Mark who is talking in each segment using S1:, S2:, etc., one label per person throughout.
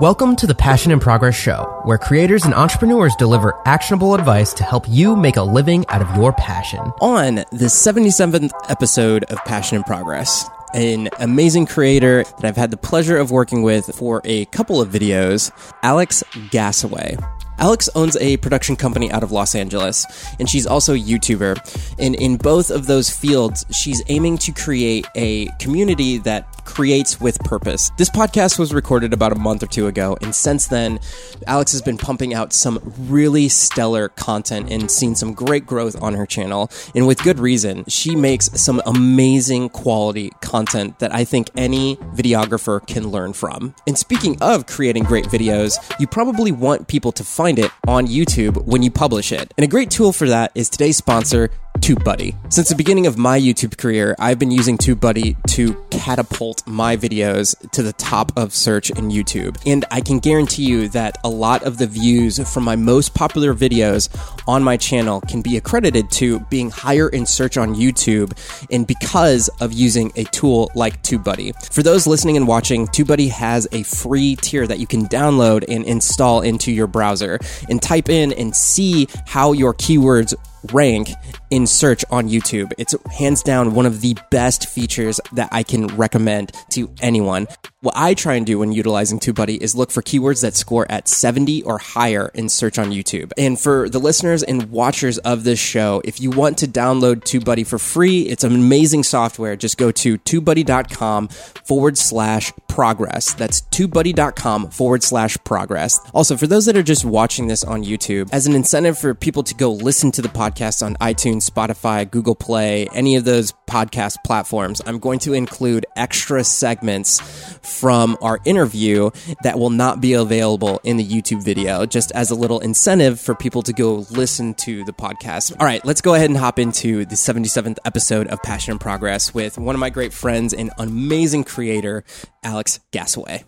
S1: Welcome to the Passion and Progress Show, where creators and entrepreneurs deliver actionable advice to help you make a living out of your passion.
S2: On the 77th episode of Passion and Progress, an amazing creator that I've had the pleasure of working with for a couple of videos, Alex Gasaway. Alex owns a production company out of Los Angeles, and she's also a YouTuber. And in both of those fields, she's aiming to create a community that creates with purpose. This podcast was recorded about a month or two ago, and since then, Alex has been pumping out some really stellar content and seen some great growth on her channel, and with good reason. She makes some amazing quality content that I think any videographer can learn from. And speaking of creating great videos, you probably want people to find it on YouTube when you publish it. And a great tool for that is today's sponsor, TubeBuddy. Since the beginning of my YouTube career, I've been using TubeBuddy to catapult my videos to the top of search in YouTube. And I can guarantee you that a lot of the views from my most popular videos on my channel can be accredited to being higher in search on YouTube and because of using a tool like TubeBuddy. For those listening and watching, TubeBuddy has a free tier that you can download and install into your browser and type in and see how your keywords rank in search on YouTube. It's hands down one of the best features that I can recommend to anyone. What I try and do when utilizing TubeBuddy is look for keywords that score at 70 or higher in search on YouTube. And for the listeners and watchers of this show, if you want to download TubeBuddy for free, it's an amazing software. Just go to tubebuddy.com forward slash progress. That's tubebuddy.com forward slash progress. Also, for those that are just watching this on YouTube, as an incentive for people to go listen to the podcast on iTunes, Spotify, Google Play, any of those podcast platforms, I'm going to include extra segments from our interview that will not be available in the YouTube video, just as a little incentive for people to go listen to the podcast. All right, let's go ahead and hop into the 77th episode of Passion and Progress with one of my great friends and amazing creator, Alex Gasaway.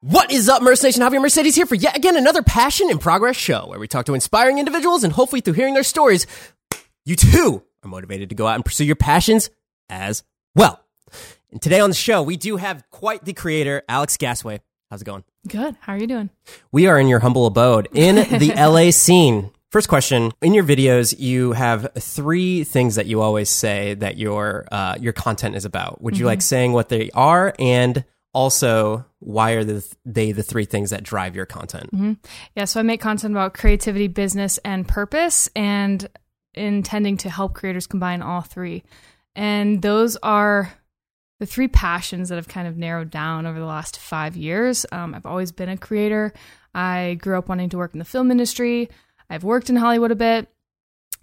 S1: What is up, Merce Nation? Javier Mercedes here for yet again another Passion and Progress show where we talk to inspiring individuals and hopefully through hearing their stories, you too are motivated to go out and pursue your passions as well. And today on the show, we do have quite the creator, Alex Gasaway. How's it going?
S3: Good. How are you doing?
S1: We are in your humble abode in the LA scene. First question: In your videos, you have three things that you always say that your uh, your content is about. Would you like saying what they are, and also why are the, they the three things that drive your content?
S3: Yeah, so I make content about creativity, business, and purpose, and intending to help creators combine all three. And those are the three passions that I've kind of narrowed down over the last five years. Um, I've always been a creator. I grew up wanting to work in the film industry. I've worked in Hollywood a bit.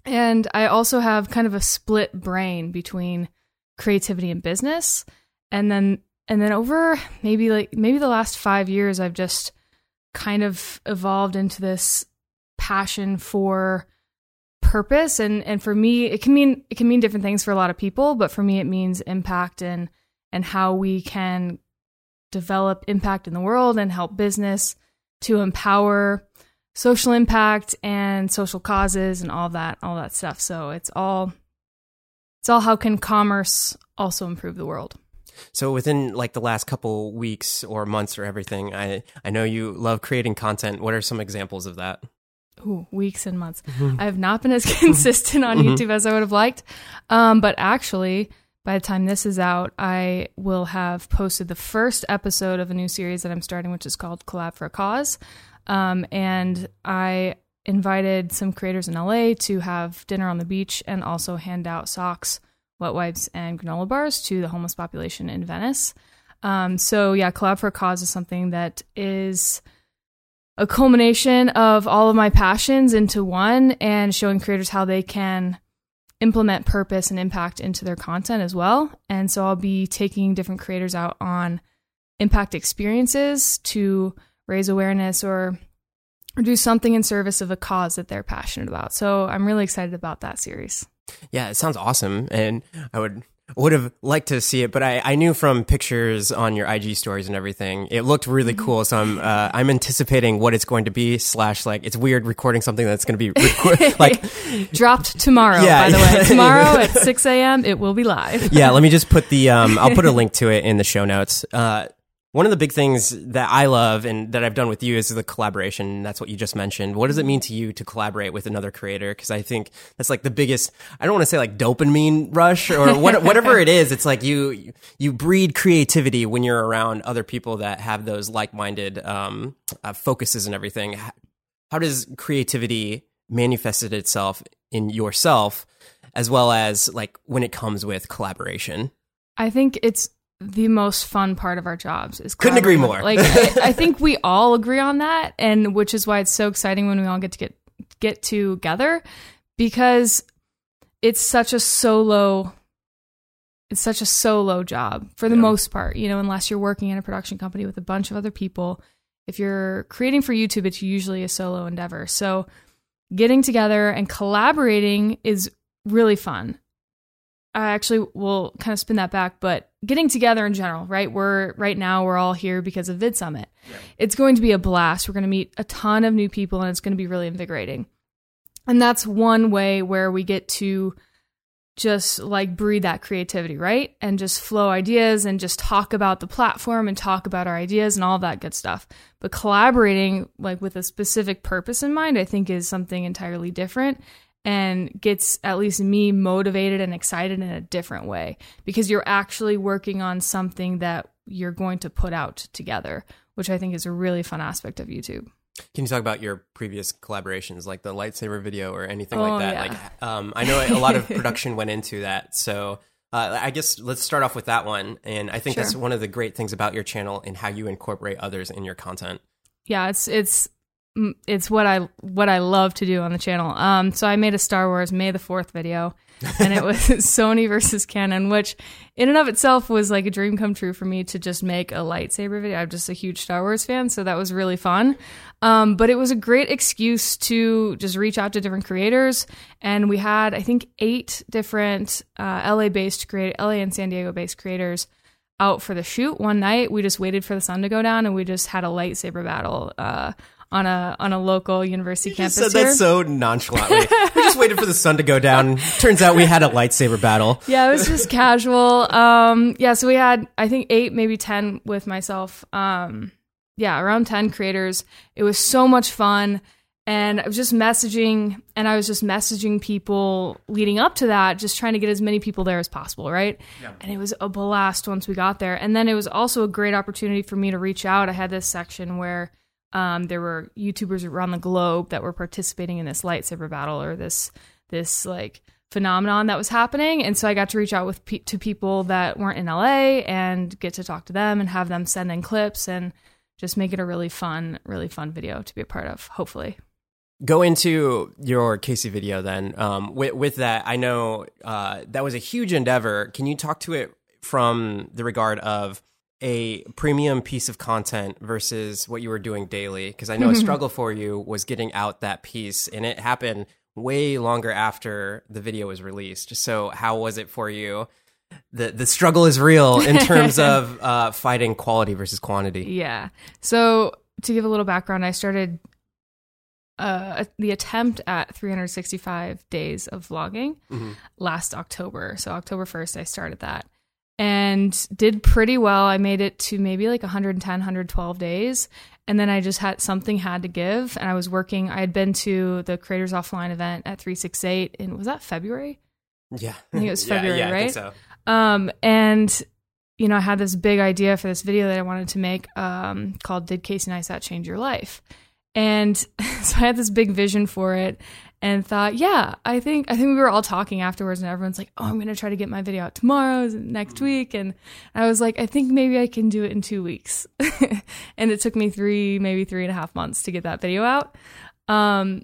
S3: And I also have kind of a split brain between creativity and business. And then and then over maybe like maybe the last 5 years I've just kind of evolved into this passion for purpose. And and for me it can mean it can mean different things for a lot of people but for me it means impact and and how we can develop impact in the world and help business to empower social impact and social causes and all that all that stuff. So it's all it's all how can commerce also improve the world
S1: So within like the last couple weeks or months or everything, I I know you love creating content. What are some examples of that?
S3: Ooh, weeks and months. I have not been as consistent on YouTube as I would have liked. Um, but actually, by the time this is out, I will have posted the first episode of a new series that I'm starting, which is called Collab for a Cause. Um, and I invited some creators in LA to have dinner on the beach and also hand out socks, wet wipes, and granola bars to the homeless population in Venice. Um, so, yeah, Collab for a Cause is something that is a culmination of all of my passions into one and showing creators how they can implement purpose and impact into their content as well. And so I'll be taking different creators out on impact experiences to raise awareness or, or do something in service of a cause that they're passionate about. So I'm really excited about that series.
S1: Yeah, it sounds awesome, and I would would have liked to see it, but I, I knew from pictures on your IG stories and everything, it looked really cool. So I'm uh, I'm anticipating what it's going to be. Slash, like it's weird recording something that's going to be like
S3: Dropped tomorrow,
S1: Yeah.
S3: by the way. Tomorrow at 6 a.m., it will be live.
S1: yeah. Let me just put the um I'll put a link to it in the show notes. Uh,
S2: one of the big things that I love and that I've done with you is the collaboration. That's what you just mentioned. What does it mean to you to collaborate with another creator? Because I think that's like the biggest. I don't want to say like dopamine rush or what, whatever it is. It's like you you breed creativity when you're around other people that have those like minded um, uh, focuses and everything. How does creativity manifested itself in yourself, as well as like when it comes with collaboration?
S3: I think it's the most fun part of our jobs is
S2: couldn't agree more.
S3: Like I, I, think we all agree on that and which is why it's so exciting when we all get to get get together because it's such a solo it's such a solo job for the yeah. most part you know unless you're working in a production company with a bunch of other people. If you're creating for youtube it's usually a solo endeavor. So getting together and collaborating is really fun I actually will kind of spin that back, but getting together in general, right? We're right now we're all here because of VidSummit. Yeah. It's going to be a blast. We're going to meet a ton of new people and it's going to be really invigorating. And that's one way where we get to just like breathe that creativity, right? And just flow ideas and just talk about the platform and talk about our ideas and all that good stuff. But collaborating like with a specific purpose in mind, I think is something entirely different and gets at least me motivated and excited in a different way because you're actually working on something that you're going to put out together, which I think is a really fun aspect of YouTube.
S2: Can you talk about your previous collaborations, like the lightsaber video or anything oh, like that? Yeah. Like, um, I know a lot of production went into that, so uh, I guess let's start off with that one. And I think sure. that's one of the great things about your channel and how you incorporate others in your content.
S3: Yeah, it's it's it's what I what I love to do on the channel. Um, so I made a Star Wars May the Fourth video, and it was Sony versus Canon, which in and of itself was like a dream come true for me to just make a lightsaber video. I'm just a huge Star Wars fan, so that was really fun. Um, but it was a great excuse to just reach out to different creators, and we had I think eight different uh, LA based create LA and San Diego based creators out for the shoot one night. We just waited for the sun to go down, and we just had a lightsaber battle. Uh, on a on a local university
S2: you
S3: campus.
S2: Just said that so nonchalantly. we just waited for the sun to go down. Turns out we had a lightsaber battle.
S3: Yeah, it was just casual. Um, yeah, so we had I think eight, maybe ten with myself. Um, yeah, around ten creators. It was so much fun. And I was just messaging, and I was just messaging people leading up to that, just trying to get as many people there as possible, right? Yeah. And it was a blast once we got there. And then it was also a great opportunity for me to reach out. I had this section where um, there were YouTubers around the globe that were participating in this lightsaber battle or this this like phenomenon that was happening, and so I got to reach out with pe- to people that weren't in LA and get to talk to them and have them send in clips and just make it a really fun, really fun video to be a part of. Hopefully
S2: go into your Casey video then. Um, with, with, that, I know uh, that was a huge endeavor. Can you talk to it from the regard of a premium piece of content versus what you were doing daily? Because I know a struggle for you was getting out that piece, and it happened way longer after the video was released. So, how was it for you? The the struggle is real in terms of uh, fighting quality versus quantity.
S3: Yeah. So to give a little background, I started uh, the attempt at 365 days of vlogging mm-hmm. last October. So October 1st, I started that and did pretty well. I made it to maybe like 110, 112 days. And then I just had something had to give. And I was working, I had been to the Creators Offline event at 368 in, was that February?
S2: Yeah.
S3: I think it was February,
S2: yeah, yeah,
S3: right?
S2: so.
S3: Um, and, you know, I had this big idea for this video that I wanted to make um, called Did Casey Neistat Change Your Life? And so I had this big vision for it and thought, yeah, I think I think we were all talking afterwards, and everyone's like, oh, I'm gonna try to get my video out tomorrow, next week, and I was like, I think maybe I can do it in two weeks, and it took me three, maybe three and a half months to get that video out. Um,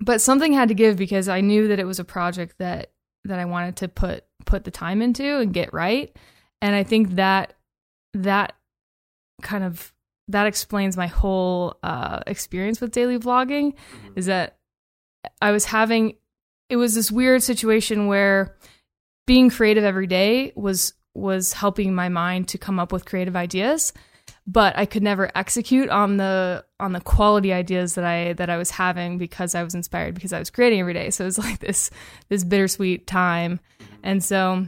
S3: but something had to give because I knew that it was a project that that I wanted to put put the time into and get right, and I think that that kind of that explains my whole uh, experience with daily vlogging mm-hmm. is that I was having it was this weird situation where being creative every day was was helping my mind to come up with creative ideas but I could never execute on the on the quality ideas that I that I was having because I was inspired because I was creating every day. So it was like this this bittersweet time. And so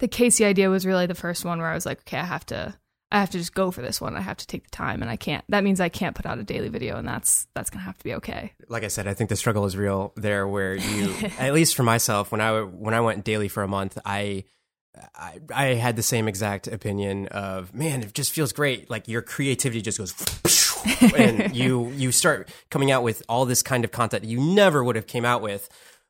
S3: the Casey idea was really the first one where I was like okay I have to I have to just go for this one. I have to take the time and I can't that means I can't put out a daily video and that's that's going to have to be okay.
S2: Like I said, I think the struggle is real there where you at least for myself when I when I went daily for a month, I I, I had the same exact opinion of man, it just feels great. Like your creativity just goes and you you start coming out with all this kind of content you never would have came out with,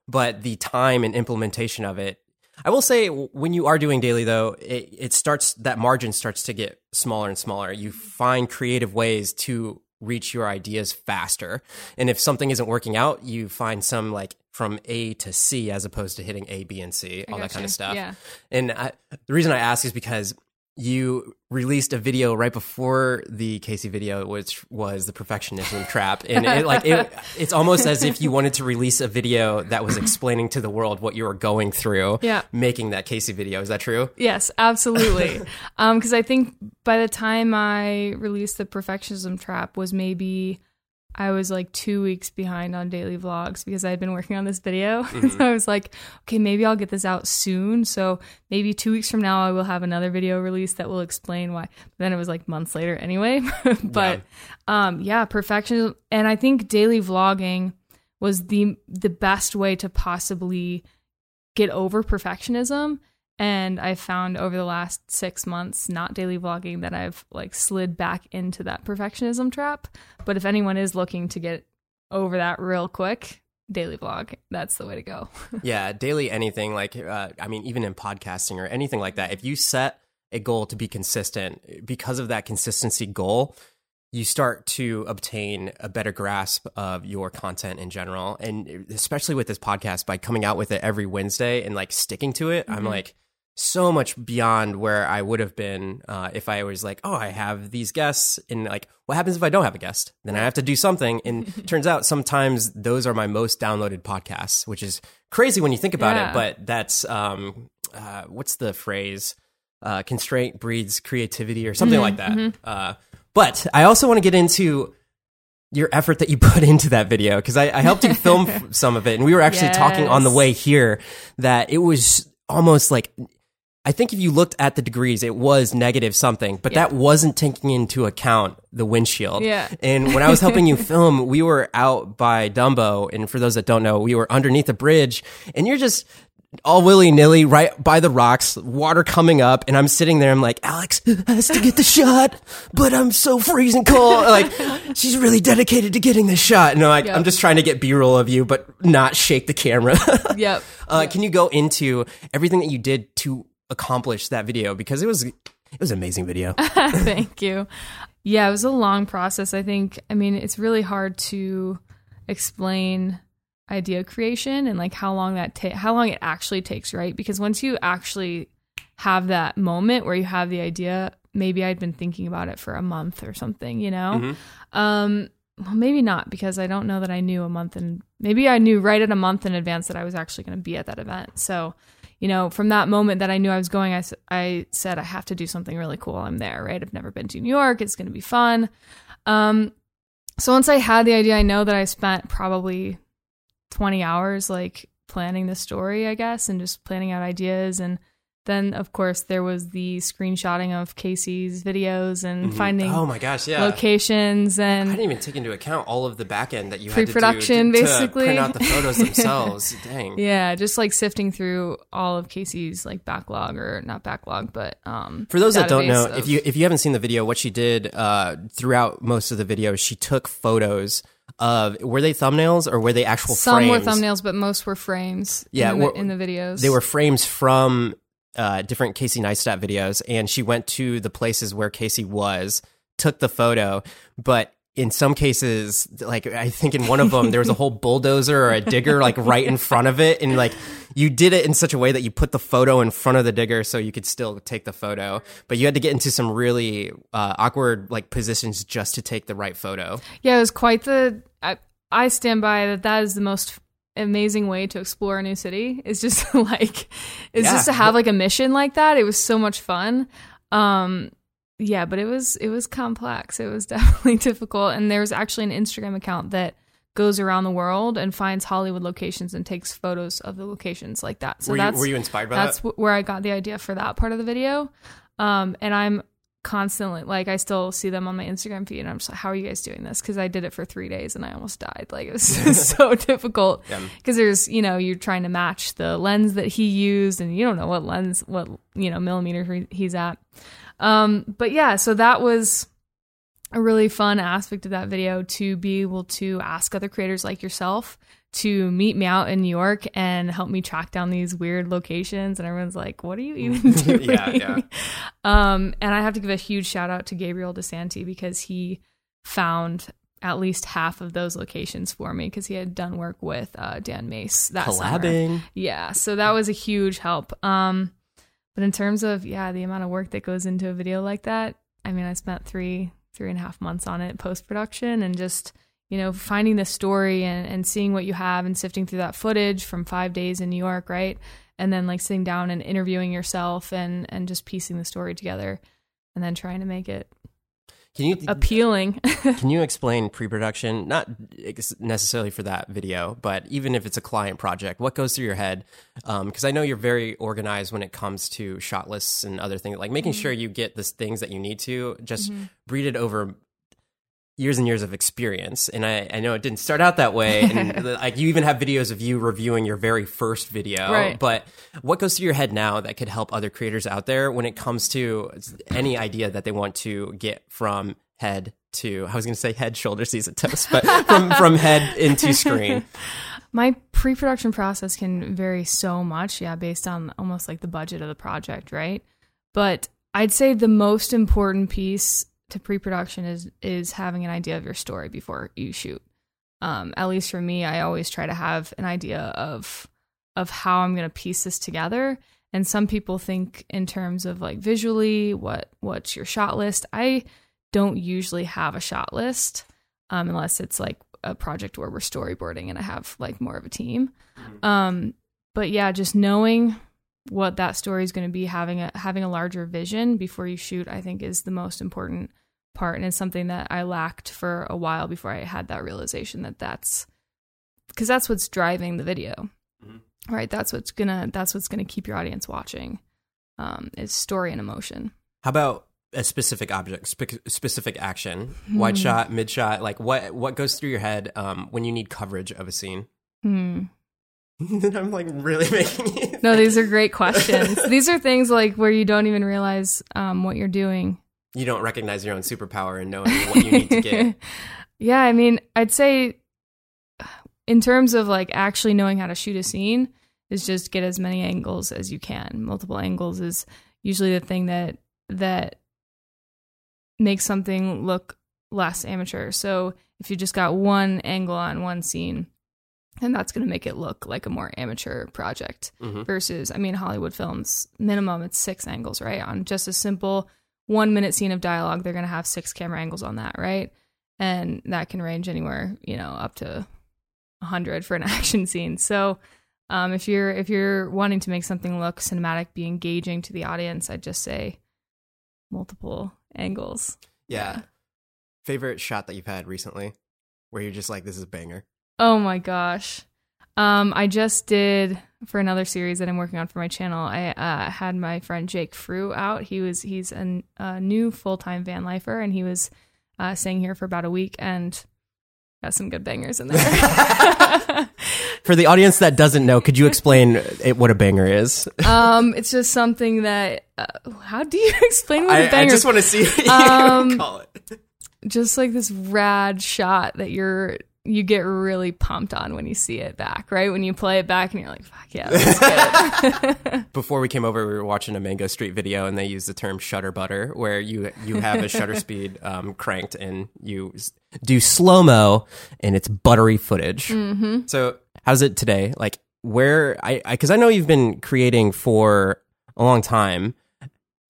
S2: but the time and implementation of it I will say when you are doing daily though, it, it starts that margin starts to get smaller and smaller. You find creative ways to reach your ideas faster. And if something isn't working out, you find some like from A to C as opposed to hitting A, B, and C, all that kind of stuff.
S3: Yeah.
S2: And I, the reason I ask is because you released a video right before the Casey video, which was the perfectionism trap, and it, like it, it's almost as if you wanted to release a video that was explaining to the world what you were going through.
S3: Yeah.
S2: making that Casey video. Is that true?
S3: Yes, absolutely. um, because I think by the time I released the perfectionism trap was maybe I was like two weeks behind on daily vlogs because I had been working on this video. Mm-hmm. so I was like, okay, maybe I'll get this out soon. So maybe two weeks from now, I will have another video release that will explain why. But then it was like months later anyway. but yeah. um, yeah, perfectionism. And I think daily vlogging was the the best way to possibly get over perfectionism and i found over the last six months not daily vlogging that i've like slid back into that perfectionism trap. But if anyone is looking to get over that real quick daily vlog that's the way to go.
S2: Yeah daily anything like uh, i mean even in podcasting or anything like that if you set a goal to be consistent because of that consistency goal you start to obtain a better grasp of your content in general. And especially with this podcast by coming out with it every wednesday and like sticking to it mm-hmm. i'm like so much beyond where I would have been uh, if I was like, oh, I have these guests, and like, what happens if I don't have a guest? Then I have to do something. And turns out sometimes those are my most downloaded podcasts, which is crazy when you think about yeah. it. But that's um, uh, what's the phrase? Uh, constraint breeds creativity, or something mm-hmm, like that. Mm-hmm. Uh, but I also want to get into your effort that you put into that video because I, I, helped you film some of it, and we were actually yes. talking on the way here that it was almost like I think if you looked at the degrees, it was negative something, but yeah. that wasn't taking into account the windshield.
S3: Yeah.
S2: And when I was helping you film, we were out by Dumbo. And for those that don't know, we were underneath a bridge and you're just all willy nilly right by the rocks, water coming up. And I'm sitting there. I'm like, Alex has to get the shot, but I'm so freezing cold. Like she's really dedicated to getting this shot. And I'm like, yep. I'm just trying to get B roll of you, but not shake the camera.
S3: yep.
S2: Uh,
S3: yep.
S2: Can you go into everything that you did to accomplish that video because it was it was an amazing video.
S3: Thank you. Yeah, it was a long process. I think. I mean, it's really hard to explain idea creation and like how long that ta- how long it actually takes, right? Because once you actually have that moment where you have the idea, maybe I'd been thinking about it for a month or something, you know. Mm-hmm. Um, well, maybe not because I don't know that I knew a month and maybe I knew right at a month in advance that I was actually going to be at that event. So you know, from that moment that I knew I was going, I, I said, I have to do something really cool. I'm there, right? I've never been to New York. It's going to be fun. Um, so once I had the idea, I know that I spent probably 20 hours like planning the story, I guess, and just planning out ideas and then of course there was the screenshotting of Casey's videos and mm-hmm. finding
S2: oh my gosh yeah
S3: locations and
S2: I didn't even take into account all of the back end that you
S3: pre-production
S2: had to
S3: do to, basically
S2: to print out the photos themselves dang
S3: yeah just like sifting through all of Casey's like backlog or not backlog but um
S2: for those that don't know of, if you if you haven't seen the video what she did uh throughout most of the videos she took photos of were they thumbnails or were they actual frames?
S3: some
S2: frames?
S3: were thumbnails but most were frames
S2: yeah
S3: in the, in the videos
S2: they were frames from uh, different Casey Neistat videos, and she went to the places where Casey was, took the photo, but in some cases, like I think in one of them, there was a whole bulldozer or a digger like right in front of it, and like you did it in such a way that you put the photo in front of the digger so you could still take the photo, but you had to get into some really uh, awkward like positions just to take the right photo.
S3: Yeah, it was quite the. I, I stand by that. That is the most amazing way to explore a new city is just like is yeah. just to have like a mission like that it was so much fun um yeah but it was it was complex it was definitely difficult and there's actually an instagram account that goes around the world and finds hollywood locations and takes photos of the locations like that so
S2: were
S3: that's
S2: you, were you inspired by that?
S3: that's
S2: that?
S3: where i got the idea for that part of the video um and i'm constantly like I still see them on my Instagram feed and I'm just like, how are you guys doing this? Because I did it for three days and I almost died. Like it was so difficult because there's you know you're trying to match the lens that he used and you don't know what lens what you know millimeter he's at. Um, but yeah, so that was a really fun aspect of that video to be able to ask other creators like yourself to meet me out in New York and help me track down these weird locations. And everyone's like, what are you even doing?
S2: yeah, yeah.
S3: Um, and I have to give a huge shout out to Gabriel DeSanti because he found at least half of those locations for me because he had done work with uh, Dan Mace that summer.
S2: Collabing.
S3: Yeah, so that was a huge help. Um, but in terms of yeah, the amount of work that goes into a video like that, I mean, I spent three three and a half months on it post production and just you know, finding the story and, and seeing what you have and sifting through that footage from five days in New York, right? And then like sitting down and interviewing yourself and and just piecing the story together and then trying to make it
S2: Can you
S3: appealing.
S2: can you explain pre-production? Not necessarily for that video, but even if it's a client project, what goes through your head? Um, because I know you're very organized when it comes to shot lists and other things, like making sure mm-hmm. you get the things that you need to. Just mm-hmm. breed it over years and years of experience and I, I know it didn't start out that way and like you even have videos of you reviewing your very first video
S3: Right.
S2: but what goes through your head now that could help other creators out there when it comes to any idea that they want to get from head to I was going to say head shoulder sees it toast but from from head into screen
S3: My pre-production process can vary so much, yeah, based on almost like the budget of the project, right? But I'd say the most important piece to pre-production is is having an idea of your story before you shoot. Um, at least for me, I always try to have an idea of of how I'm going to piece this together. And some people think in terms of like visually, what what's your shot list? I don't usually have a shot list um, unless it's like a project where we're storyboarding and I have like more of a team. Um, but yeah, just knowing what that story is going to be, having a having a larger vision before you shoot, I think is the most important part, and it's something that I lacked for a while before I had that realization that that's because that's what's driving the video, right? That's what's gonna that's what's gonna keep your audience watching. Um, is story and emotion.
S2: how about a specific object spe- specific action wide shot mid shot like what what goes through your head um, when you need coverage of a scene
S3: Hmm.
S2: I'm like really making you
S3: No, these are great questions. these are things like where you don't even realize um, what you're doing.
S2: you don't recognize your own superpower and knowing what you need to get.
S3: yeah, I mean, I'd say in terms of like actually knowing how to shoot a scene is just get as many angles as you can. Multiple angles is usually the thing that that makes something look less amateur. So if you just got one angle on one scene, and that's going to make it look like a more amateur project
S2: Mhm.
S3: versus i mean hollywood films minimum it's six angles right on just a simple one minute scene of dialogue they're going to have six camera angles on that right and that can range anywhere you know up to 100 for an action scene so um, if you're if you're wanting to make something look cinematic be engaging to the audience i'd just say multiple angles
S2: Yeah. Favorite shot that you've had recently where you're just like, this is a banger.
S3: Oh my gosh. Um, I just did for another series that I'm working on for my channel. I uh, had my friend Jake Frew out. He was he's a, a new full time van lifer, and he was uh, staying here for about a week and got some good bangers in there.
S2: For the audience that doesn't know, could you explain it, what a banger is?
S3: um, it's just something that. Uh, how do you explain what a
S2: I, I
S3: banger? Is?
S2: I just want to see what you
S3: Um,
S2: call it.
S3: just like this rad shot that you're you get really pumped on when you see it back, right? When you play it back and you're like, "Fuck yeah, that's good."
S2: Before we came over, we were watching a Mango Street video, and they used the term "shutter butter," where you you have a shutter speed um, cranked, and you do slow mo, and it's buttery footage.
S3: mm-hmm.
S2: So, how's it today? Like, where I because I, know you've been creating for a long time.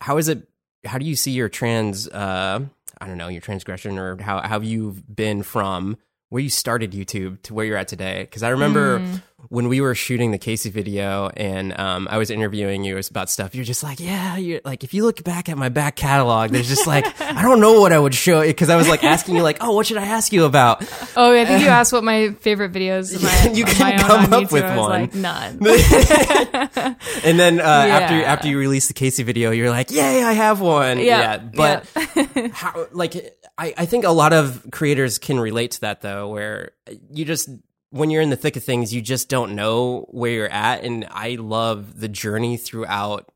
S2: How is it? How do you see your trans? Uh, I don't know your transgression, or how how you've been from where you started YouTube to where you're at today? Because I remember mm. When we were shooting the Casey video and um, I was interviewing you about stuff, you're just like, yeah, you're like, if you look back at my back catalog, there's just like, I don't know what I would show it because I was like asking you like, oh, what should I ask you about?
S3: Oh, I think you asked what my favorite videos. My,
S2: You couldn't
S3: own
S2: come up with
S3: YouTube. I was
S2: one.
S3: Like, None.
S2: And then uh, after
S3: Yeah.
S2: after you release the Casey video, you're like, yay, I have one.
S3: Yeah,
S2: but how, like, I, I think a lot of creators can relate to that though, where you just when you're in the thick of things, you just don't know where you're at. And I love the journey throughout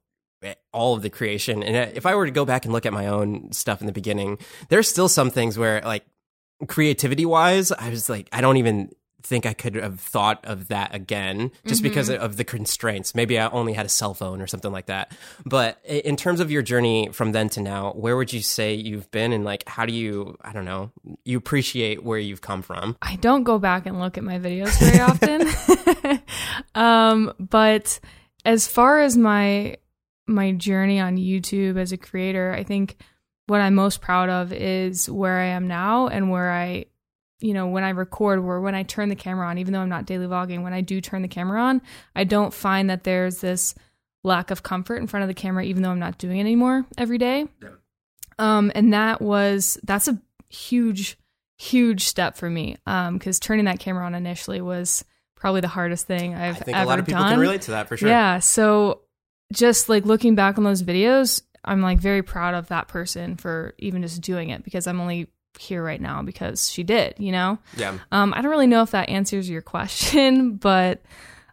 S2: all of the creation. And uh, if I were to go back and look at my own stuff in the beginning, there's still some things where like creativity wise, I was like, I don't even think I could have thought of that again just because of the constraints. Maybe I only had a cell phone or something like that. But in terms of your journey from then to now, where would you say you've been and like how do you, I don't know, you appreciate where you've come from?
S3: I don't go back and look at my videos very often. um, but as far as my my journey on YouTube as a creator, I think what I'm most proud of is where I am now and where I you know, when I record or when I turn the camera on, even though I'm not daily vlogging, when I do turn the camera on, I don't find that there's this lack of comfort in front of the camera, even though I'm not doing it anymore every day. Um, and that was that's a huge, huge step for me. Um, because turning that camera on initially was probably the hardest thing I've
S2: I think
S3: ever
S2: a lot of people
S3: done.
S2: can relate to that for sure.
S3: Yeah. So just like looking back on those videos, I'm like very proud of that person for even just doing it because I'm only here right now because she did, you know?
S2: Yeah.
S3: Um, I don't really know if that answers your question, but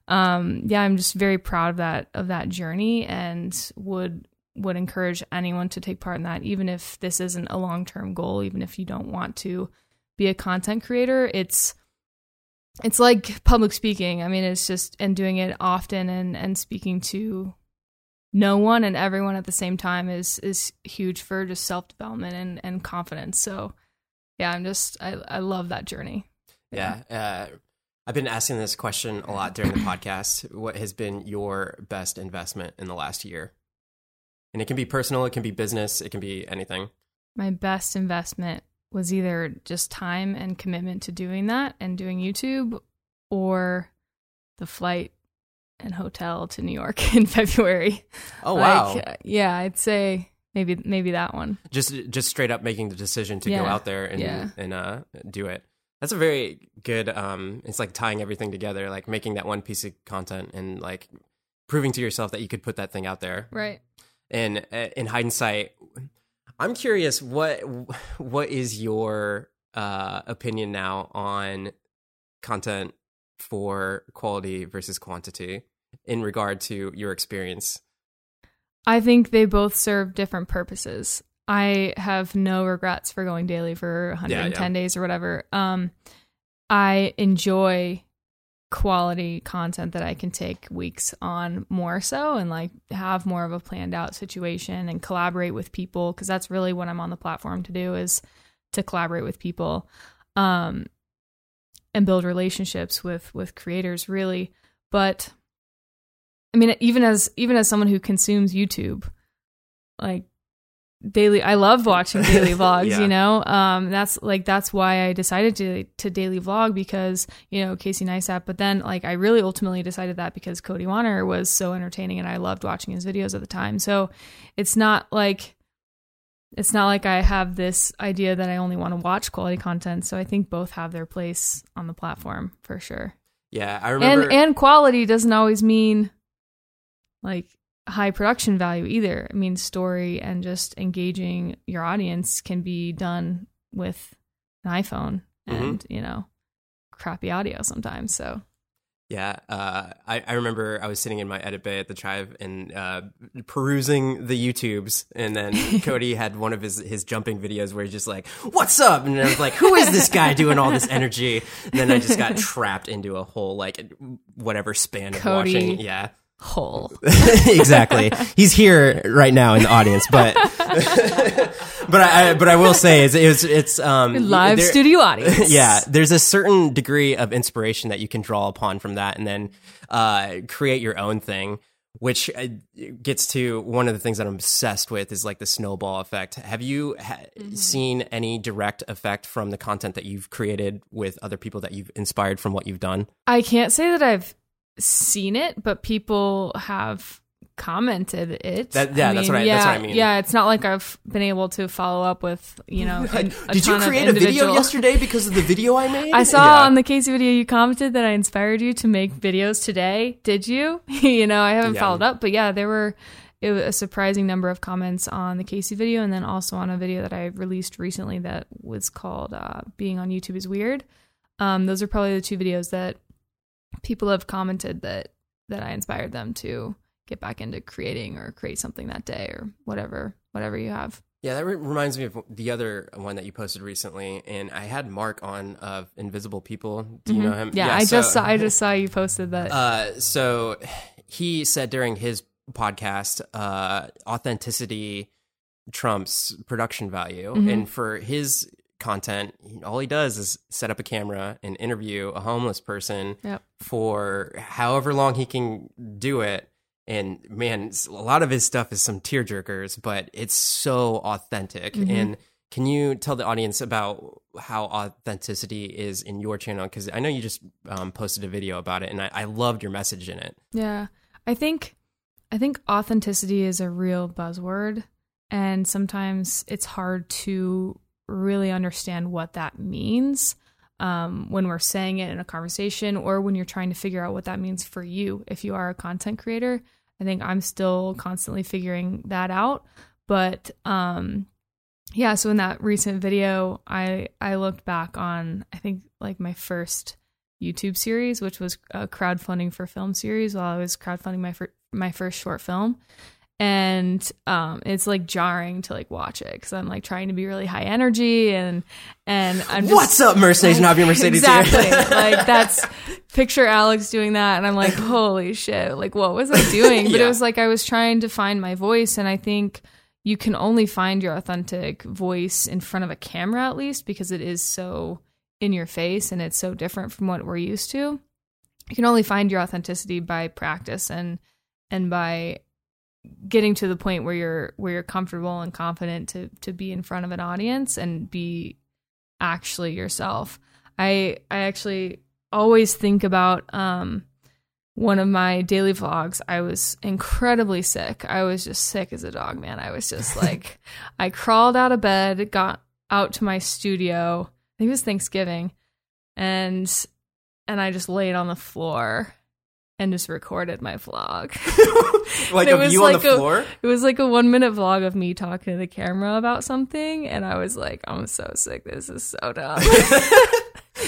S3: um, yeah, I'm just very proud of that of that journey and would would encourage anyone to take part in that, even if this isn't a long term goal, even if you don't want to be a content creator. It's it's like public speaking. I mean, it's just and doing it often and and speaking to no one and everyone at the same time is is huge for just self development and and confidence. So yeah, I'm just I I love that journey.
S2: Yeah. Uh, I've been asking this question a lot during the podcast. What has been your best investment in the last year? And it can be personal, it can be business, it can be anything.
S3: my best investment was either just time and commitment to doing that and doing YouTube or the flight and hotel to New York in February.
S2: Oh wow.
S3: Like, uh, yeah, I'd say maybe maybe that one.
S2: just just straight up making the decision to go out there and
S3: Yeah.
S2: and uh do it. That's a very good um it's like tying everything together, like making that one piece of content and like proving to yourself that you could put that thing out there.
S3: Right.
S2: And uh, in hindsight, I'm curious what what is your uh opinion now on content for quality versus quantity in regard to your experience?
S3: I think they both serve different purposes. I have no regrets for going daily for 110 days or whatever. Um, I enjoy quality content that I can take weeks on more so and like have more of a planned out situation and collaborate with people because that's really what I'm on the platform to do is to collaborate with people um and build relationships with with creators really but I mean even as even as someone who consumes YouTube like daily I love watching daily vlogs,
S2: Yeah.
S3: you know. Um that's like that's why I decided to to daily vlog because, you know, Casey Neistat, but then like I really ultimately decided that because Cody Wanner was so entertaining and I loved watching his videos at the time. So it's not like it's not like I have this idea that I only want to watch quality content. So I think both have their place on the platform for sure.
S2: Yeah, I remember
S3: And and quality doesn't always mean like high production value either. I mean story and just engaging your audience can be done with an iPhone
S2: Mm-hmm.
S3: and, you know, crappy audio sometimes. So
S2: Yeah, uh, I, I remember I was sitting in my edit bay at the tribe and uh, perusing the YouTubes, and then Cody had one of his his jumping videos where he's just like, "What's up?" And I was like, "Who is this guy doing all this energy?" And then I just got trapped into a whole like whatever span of
S3: Cody.
S2: watching. Yeah,
S3: whole.
S2: exactly. He's here right now in the audience, but but I, I but I will say it's it's, it's um
S3: Live
S2: there-
S3: studio audience.
S2: yeah, there's a certain degree of inspiration that you can draw upon from that, and then uh, create your own thing. Which uh, gets to one of the things that I'm obsessed with is like the snowball effect. Have you ha- seen any direct effect from the content that you've created with other people that you've inspired from what you've done?
S3: I can't say that I've seen it, but people have commented it.
S2: That- yeah, that's what I-
S3: yeah,
S2: that's what I mean.
S3: Yeah, it's not like I've been able to follow up with you know. a- a
S2: Did you create a video yesterday because of the video I made?
S3: I saw
S2: Yeah.
S3: on the Casey video you commented that I inspired you to make videos today. Did you? you know, I haven't
S2: Yeah.
S3: followed up, but yeah, there were it was a surprising number of comments on the Casey video, and then also on a video that I released recently that was called uh, "Being on YouTube is Weird." Um, those are probably the two videos that people have commented that that I inspired them to get back into creating or create something that day or whatever whatever you have.
S2: Yeah, that re- reminds me of the other one that you posted recently, and I had Mark on of Invisible People. Do you know him?
S3: Mm-hmm. Yeah, I
S2: so-
S3: just saw I just saw you posted that.
S2: Uh, so he said during his podcast, uh, authenticity trumps production value,
S3: Mm-hmm.
S2: and for his content, all he does is set up a camera and interview a homeless person
S3: Yep.
S2: for however long he can do it. And man, a lot of his stuff is some tearjerkers, but it's so authentic.
S3: Mm-hmm.
S2: And can you tell the audience about how authenticity is in your channel? Because I know you just um, posted a video about it, and I, I loved your message in it.
S3: Yeah. I think I think authenticity is a real buzzword and sometimes it's hard to really understand what that means um, when we're saying it in a conversation or when you're trying to figure out what that means for you if you are a content creator. I think I'm still constantly figuring that out, but um yeah, so in that recent video, I I looked back on I think like my first YouTube series, which was a crowdfunding for film series while I was crowdfunding my fir- my first short film, and um, it's like jarring to like watch it because I'm like trying to be really high energy and and I'm just,
S2: What's up, Merce Nation? Javier Mercedes
S3: exactly
S2: here.
S3: like that's picture Alex doing that, and I'm like, holy shit! Like, what was I doing? But
S2: Yeah.
S3: it was like I was trying to find my voice, and I think you can only find your authentic voice in front of a camera, at least, because it is so in your face and it's so different from what we're used to. You can only find your authenticity by practice and and by getting to the point where you're where you're comfortable and confident to to be in front of an audience and be actually yourself. I I actually always think about um one of my daily vlogs. I was incredibly sick. I was just sick as a dog, man. I was just like I crawled out of bed, got out to my studio. I think it was Thanksgiving. And and I just laid on the floor and just recorded my vlog.
S2: like
S3: It
S2: of
S3: was
S2: you on
S3: like
S2: the
S3: a-
S2: floor?
S3: It was like a one minute vlog of me talking to the camera about something, and I was like, I'm so sick. This is so dumb.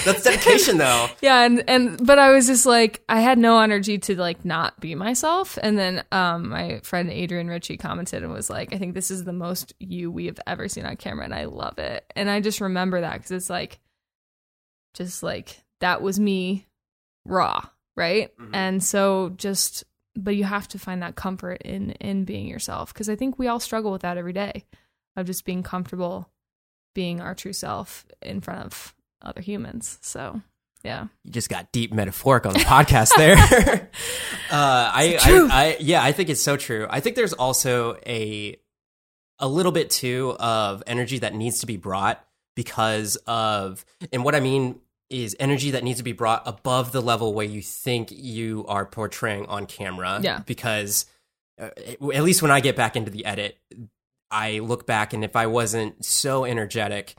S2: That's dedication, though.
S3: yeah, and and but I was just like, I had no energy to like not be myself. And then um, my friend Adrian Ritchie commented and was like, I think this is the most you we have ever seen on camera, and I love it. And I just remember that because it's like, just like that was me, raw, right? And so just but you have to find that comfort in in being yourself because I think we all struggle with that every day of just being comfortable being our true self in front of other humans. So, yeah.
S2: You just got deep metaphoric on the podcast there. uh, I, I, I, yeah, I think it's so true. I think there's also a, a little bit too of energy that needs to be brought because of, and what I mean is energy that needs to be brought above the level where you think you are portraying on camera.
S3: Yeah.
S2: Because uh, at least when I get back into the edit, I look back and if I wasn't so energetic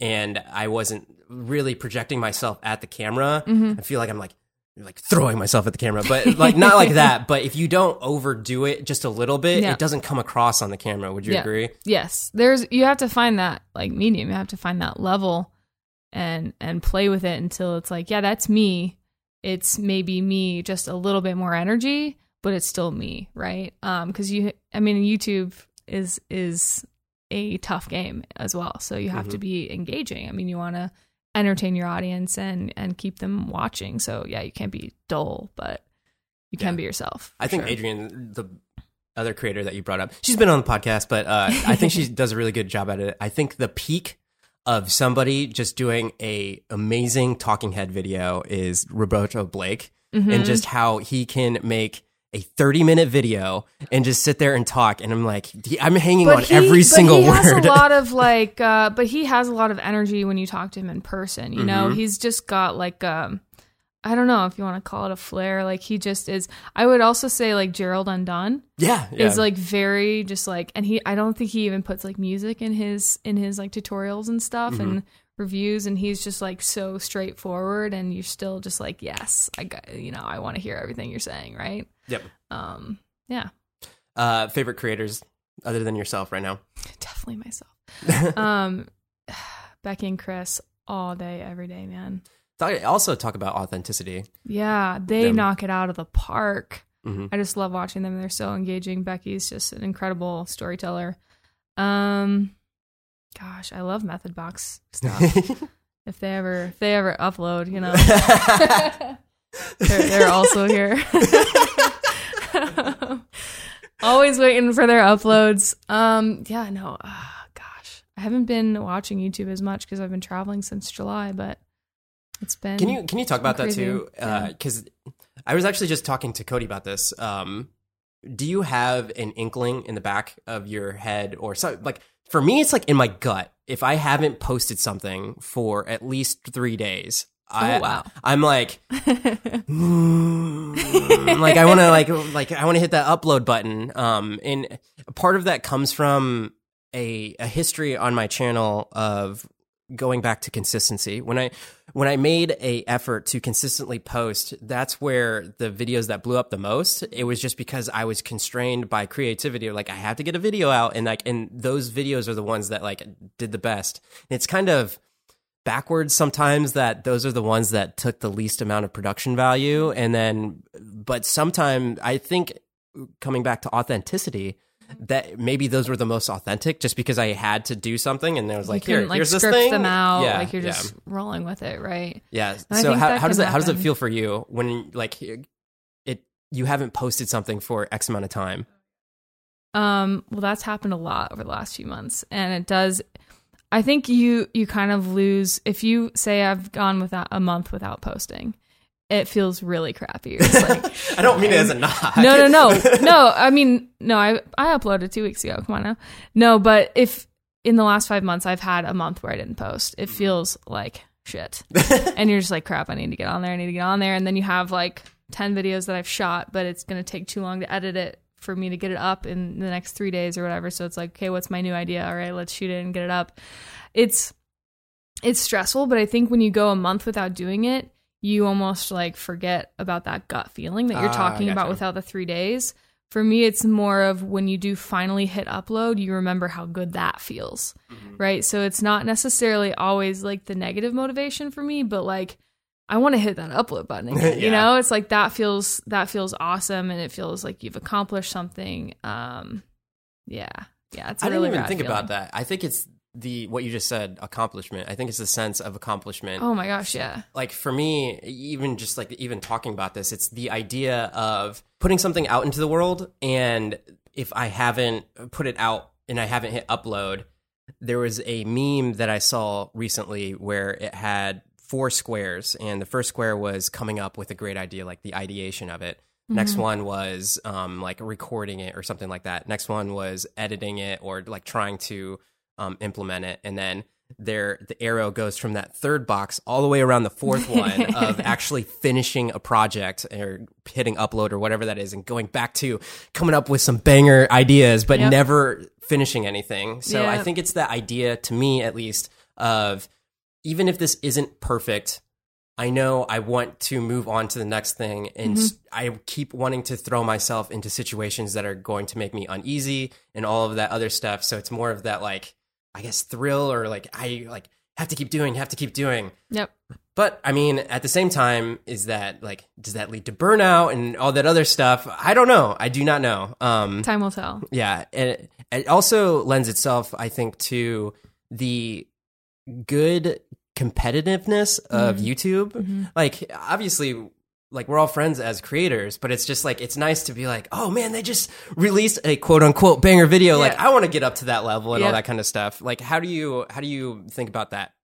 S2: and I wasn't really projecting myself at the camera,
S3: Mm-hmm.
S2: I feel like I'm like like throwing myself at the camera, but like not like that. But if you don't overdo it just a little bit,
S3: Yeah.
S2: it doesn't come across on the camera. Would you
S3: Yeah.
S2: agree?
S3: Yes. There's you have to find that like medium. You have to find that level and and play with it until it's like, yeah, that's me. It's maybe me just a little bit more energy, but it's still me, right? Um cuz you I mean YouTube is is a tough game as well. So you have to be engaging. I mean, you want to entertain your audience and and keep them watching. So yeah, you can't be dull, but you can
S2: Yeah.
S3: be yourself.
S2: I think
S3: sure.
S2: Adrian, the other creator that you brought up, she's been on the podcast, but uh, I think she does a really good job at it. I think the peak of somebody just doing a amazing talking head video is Roberto Blake,
S3: Mm-hmm.
S2: and just how he can make a 30 minute video and just sit there and talk. And I'm like, I'm hanging on
S3: he-
S2: every
S3: but
S2: single
S3: he has
S2: word.
S3: a lot of like, uh, but he has a lot of energy when you talk to him in person. You know,
S2: Mm-hmm.
S3: he's just got like um, I don't know if you want to call it a flair. Like he just is. I would also say like Gerald Undone
S2: Yeah, yeah.
S3: is like very just like, and he. I don't think he even puts like music in his in his like tutorials and stuff
S2: Mm-hmm.
S3: and reviews. And he's just like so straightforward, and you're still just like, yes, I got. You know, I want to hear everything you're saying, right?
S2: yep.
S3: Um, yeah,
S2: Uh, favorite creators other than yourself right now?
S3: definitely myself. um, Becky and Chris all day, every day, man.
S2: Also, talk about authenticity.
S3: Yeah, they
S2: Them.
S3: knock it out of the park.
S2: Mhm.
S3: I just love watching them. They're so engaging. Becky's just an incredible storyteller. Um, gosh, I love Method Box stuff. if they ever, if they ever upload, you know, they're, they're also here. Always waiting for their uploads. Um, yeah, no, ah, gosh, I haven't been watching YouTube as much because I've been traveling since July, but it's been.
S2: Can you can you talk about that
S3: crazy.
S2: too? Because I was actually just talking to Cody about this. Um, do you have an inkling in the back of your head, or so? Like for me, it's like in my gut. If I haven't posted something for at least three days, I,
S3: Oh, wow.
S2: I'm like, mm, like I want to like like I want to hit that upload button. Um, and part of that comes from a a history on my channel of going back to consistency. When I when I made a effort to consistently post, that's where the videos that blew up the most. It was just because I was constrained by creativity. Like I have to get a video out, and like and those videos are the ones that like did the best. And it's kind of backwards sometimes that those are the ones that took the least amount of production value and then but sometimes i think coming back to authenticity that maybe those were the most authentic just because i had to do something and there was like here
S3: like
S2: here's this thing
S3: them out,
S2: yeah,
S3: like you're
S2: yeah.
S3: just rolling with it, right?
S2: yeah
S3: I
S2: so how, how does it how does it feel for you when like it you haven't posted something for x amount of time
S3: Um, well, that's happened a lot over the last few months, and it does. I think you you kind of lose if you say I've gone without a month without posting. It feels really crappy. Like,
S2: i don't mean it as a knock
S3: no, no, no, no. I mean, no. I I uploaded two weeks ago. Come on now. No, but if in the last five months I've had a month where I didn't post, it mm-hmm. feels like shit. and you're just like, crap. I need to get on there. I need to get on there. And then you have like ten videos that I've shot, but it's gonna take too long to edit it for me to get it up in the next three days or whatever. So it's like, okay, what's my new idea? All right, let's shoot it and get it up. It's it's stressful, but I think when you go a month without doing it, you almost like forget about that gut feeling that you're
S2: Ah,
S3: talking about without the three days. For me, it's more of when you do finally hit upload, you remember how good that feels,
S2: Mm-hmm.
S3: right? So it's not necessarily always like the negative motivation for me, but like I want to hit that upload button again. You know, it's like that feels that feels awesome, and it feels like you've accomplished something. Um, yeah, yeah, it's. I
S2: I didn't even think about that. I think it's the what you just said accomplishment. I think it's the sense of accomplishment.
S3: Oh my gosh, yeah,
S2: Like for me, even just like even talking about this, it's the idea of putting something out into the world and if I haven't put it out and I haven't hit upload, there was a meme that I saw recently where it had four squares and the first square was coming up with a great idea like the ideation of it. Next one was um, like recording it or something like that. Next one was editing it or like trying to um, implement it, and then there the arrow goes from that third box all the way around the fourth one of actually finishing a project or hitting upload or whatever that is, and going back to coming up with some banger ideas, but
S3: Yep.
S2: never finishing anything. So I think it's the idea, to me at least, of even if this isn't perfect, I know I want to move on to the next thing, and I keep wanting to throw myself into situations that are going to make me uneasy and all of that other stuff. So it's more of that like I guess thrill or like I like have to keep doing, have to keep doing.
S3: yep.
S2: But I mean, at the same time, is that like does that lead to burnout and all that other stuff? I don't know. I do not know. Um,
S3: Time will tell.
S2: yeah, and it, it also lends itself, I think, to the good competitiveness of YouTube. Like, obviously, like we're all friends as creators, but it's just like it's nice to be like, oh man, they just released a quote unquote banger video. Like, I want to get up to that level and all that kind of stuff. Like, how do you how do you think about that?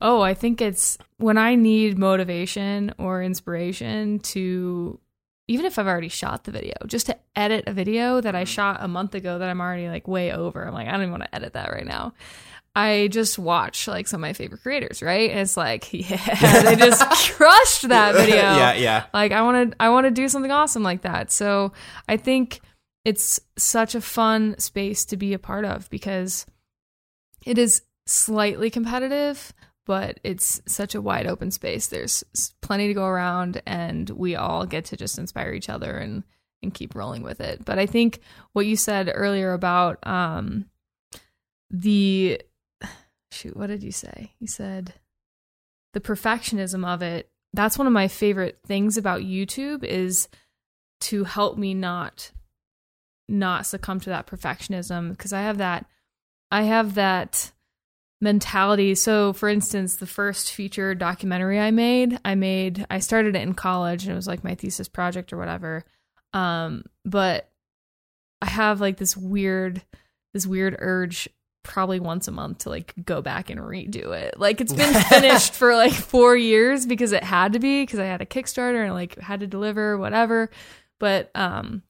S3: Oh, I think it's when I need motivation or inspiration to even if I've already shot the video, just to edit a video that I mm-hmm. shot a month ago that I'm already like way over. I'm like, I don't even want to edit that right now. I just watch like some of my favorite creators, right? And it's like, yeah, they just crushed that video.
S2: yeah, yeah.
S3: Like I want to I want to do something awesome like that. So, I think it's such a fun space to be a part of because it is slightly competitive, but it's such a wide open space. There's plenty to go around and we all get to just inspire each other and and keep rolling with it. But I think what you said earlier about um the shoot, what did you say? You said the perfectionism of it. That's one of my favorite things about YouTube is to help me not not succumb to that perfectionism because I have that I have that mentality. So for instance, the first feature documentary I made, I made I started it in college and it was like my thesis project or whatever. Um but I have like this weird this weird urge probably once a month to like go back and redo it. Like it's been finished for like 4 years because it had to be because I had a Kickstarter and like had to deliver whatever. But um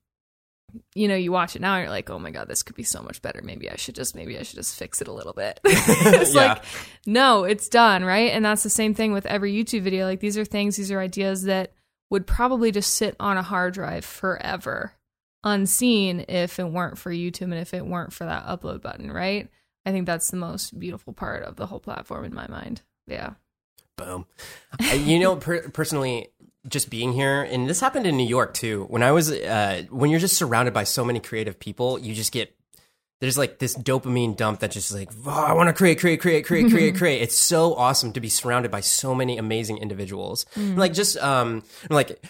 S3: you know, you watch it now and you're like, oh my God, this could be so much better. Maybe I should just, maybe I should just fix it a little bit. it's
S2: Yeah.
S3: like, no, it's done, right? And that's the same thing with every YouTube video. Like these are things, these are ideas that would probably just sit on a hard drive forever, unseen if it weren't for YouTube and if it weren't for that upload button, right? I think that's the most beautiful part of the whole platform in my mind. Yeah.
S2: Boom. You know, per- personally, just being here, and this happened in New York too. When I was, uh, when you're just surrounded by so many creative people, you just get there's like this dopamine dump that just like oh, I want to create, create, create, create, create, create. It's so awesome to be surrounded by so many amazing individuals. Like just um, like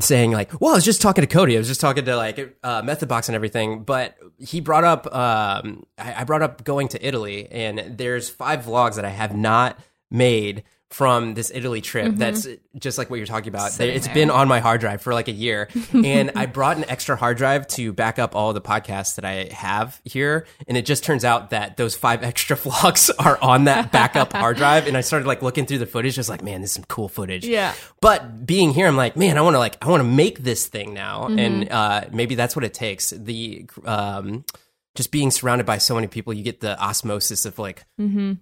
S2: saying like, well, I was just talking to Cody. I was just talking to like uh, Method Box and everything. But he brought up, um, I, I brought up going to Italy, and there's five vlogs that I have not made from this Italy trip. That's just like what you're talking about.
S3: Sitting
S2: It's
S3: there.
S2: been on my hard drive for like a year, and I brought an extra hard drive to back up all the podcasts that I have here. And it just turns out that those five extra vlogs are on that backup hard drive. And I started like looking through the footage, just like, man, this is some cool footage.
S3: Yeah.
S2: But being here, I'm like, man, I want to like, I want to make this thing now,
S3: Mm-hmm.
S2: and uh, maybe that's what it takes. The um, just being surrounded by so many people, you get the osmosis of like f-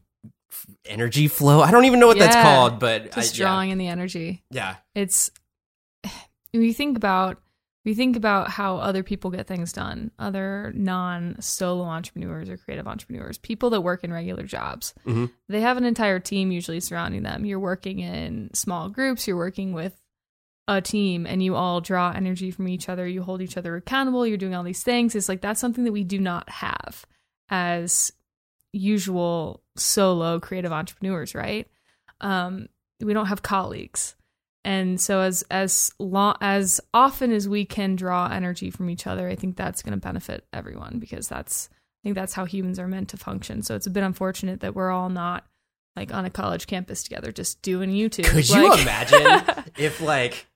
S2: energy flow. I don't even know what that's
S3: Mm-hmm.
S2: Called, but
S3: Just
S2: I,
S3: drawing in the energy.
S2: Yeah,
S3: it's when you think about we think about how other people get things done other non-solo entrepreneurs or creative entrepreneurs people that work in regular jobs
S2: Mhm.
S3: they have an entire team usually surrounding them you're working in small groups you're working with a team and you all draw energy from each other you hold each other accountable you're doing all these things it's like that's something that we do not have as usual solo creative entrepreneurs right? Um, we don't have colleagues. And so as as long as often as we can draw energy from each other i think that's going to benefit everyone because that's i think that's how humans are meant to function. So it's a bit unfortunate that we're all not like on a college campus together just doing youtube.
S2: Could you imagine if like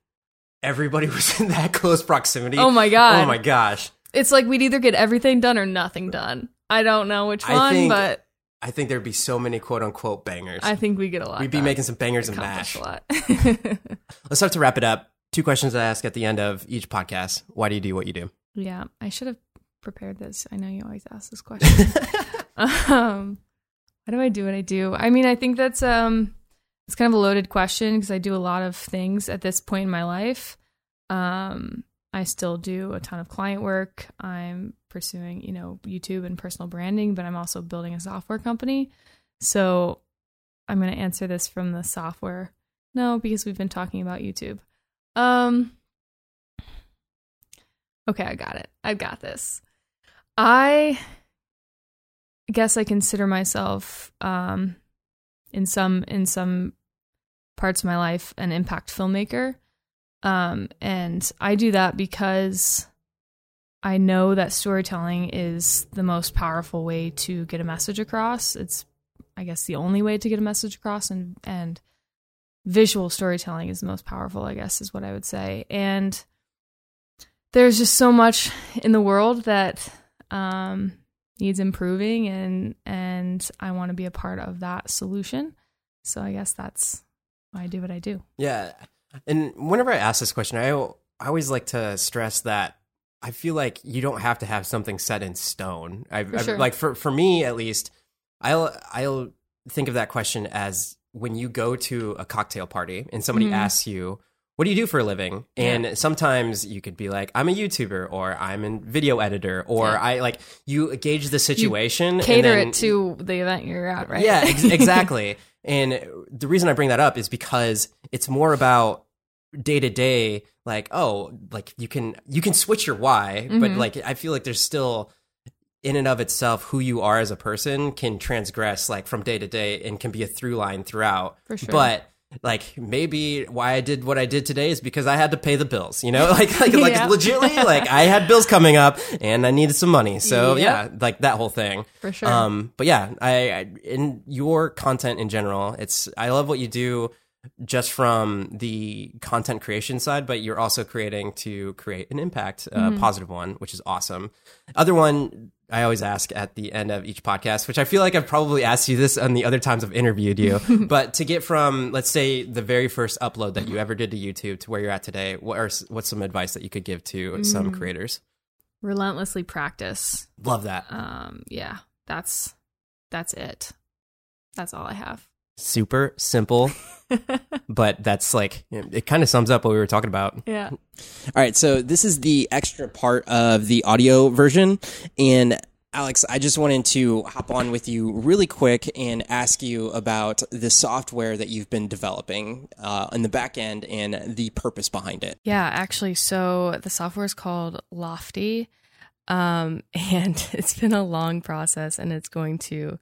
S2: everybody was in that close proximity?
S3: oh my god.
S2: Oh my gosh.
S3: it's like we'd either get everything done or nothing done i don't know which
S2: I
S3: one
S2: think
S3: but
S2: I think there'd be so many quote unquote bangers.
S3: i think we get a lot
S2: We'd be
S3: done.
S2: making some bangers and mash.
S3: a lot
S2: Let's start to wrap it up. Two questions I ask at the end of each podcast. Why do you do what you do?
S3: Yeah, I should have prepared this. I know you always ask this question. um, why do I do what I do? I mean, I think that's um, it's kind of a loaded question because I do a lot of things at this point in my life. Um, I still do a ton of client work. I'm pursuing, you know, YouTube and personal branding, but I'm also building a software company. So I'm going to answer this from the software. No, because we've been talking about YouTube. Um, okay, I got it. I've got this. I guess I consider myself um, in some in some parts of my life an impact filmmaker. Um, and I do that because I know that storytelling is the most powerful way to get a message across. It's, I guess, the only way to get a message across, and and visual storytelling is the most powerful. I guess is what I would say. And there's just so much in the world that um, needs improving, and and I want to be a part of that solution. So I guess that's why I do what I do.
S2: Yeah. And whenever I ask this question, I, I always like to stress that I feel like you don't have to have something set in stone. I,
S3: For
S2: I-
S3: sure.
S2: like for for me at least, I'll I'll think of that question as when you go to a cocktail party and somebody
S3: Mm-hmm.
S2: asks you, "What do you do for a living?" And sometimes you could be like, "I'm a YouTuber," or "I'm a video editor," or
S3: Yeah.
S2: "I like." You gauge the situation, and
S3: Cater
S2: then-
S3: it to the event you're at, right?
S2: yeah, ex- exactly. and the reason I bring that up is because it's more about day to day. Like, oh, like you can you can switch your why, but
S3: Mhm.
S2: like I feel like there's still in and of itself who you are as a person can transgress like from day to day and can be a through line throughout.
S3: For sure.
S2: But like maybe why I did what I did today is because I had to pay the bills, you know? Like like like
S3: Yeah.
S2: legitly like I had bills coming up and I needed some money. So
S3: Yep.
S2: yeah, like that whole thing.
S3: For sure.
S2: Um, but yeah, I, I in your content in general, it's I love what you do just from the content creation side, but you're also creating to create an impact, a
S3: Mm-hmm.
S2: positive one, which is awesome. Other one I always ask at the end of each podcast, which I feel like I've probably asked you this on the other times I've interviewed you, but to get from let's say the very first upload that you ever did to YouTube to where you're at today, what are what's some advice that you could give to some
S3: Mm.
S2: creators?
S3: Relentlessly practice.
S2: Love that.
S3: Um, yeah, that's that's it. That's all I have.
S2: Super simple. but that's like it kind of sums up what we were talking about.
S3: Yeah.
S4: All right, so this is the extra part of the audio version. And Alex, I just wanted to hop on with you really quick and ask you about the software that you've been developing uh, in the back end and the purpose behind it.
S3: Yeah, actually, so the software is called Lofty. Um, and it's been a long process and it's going to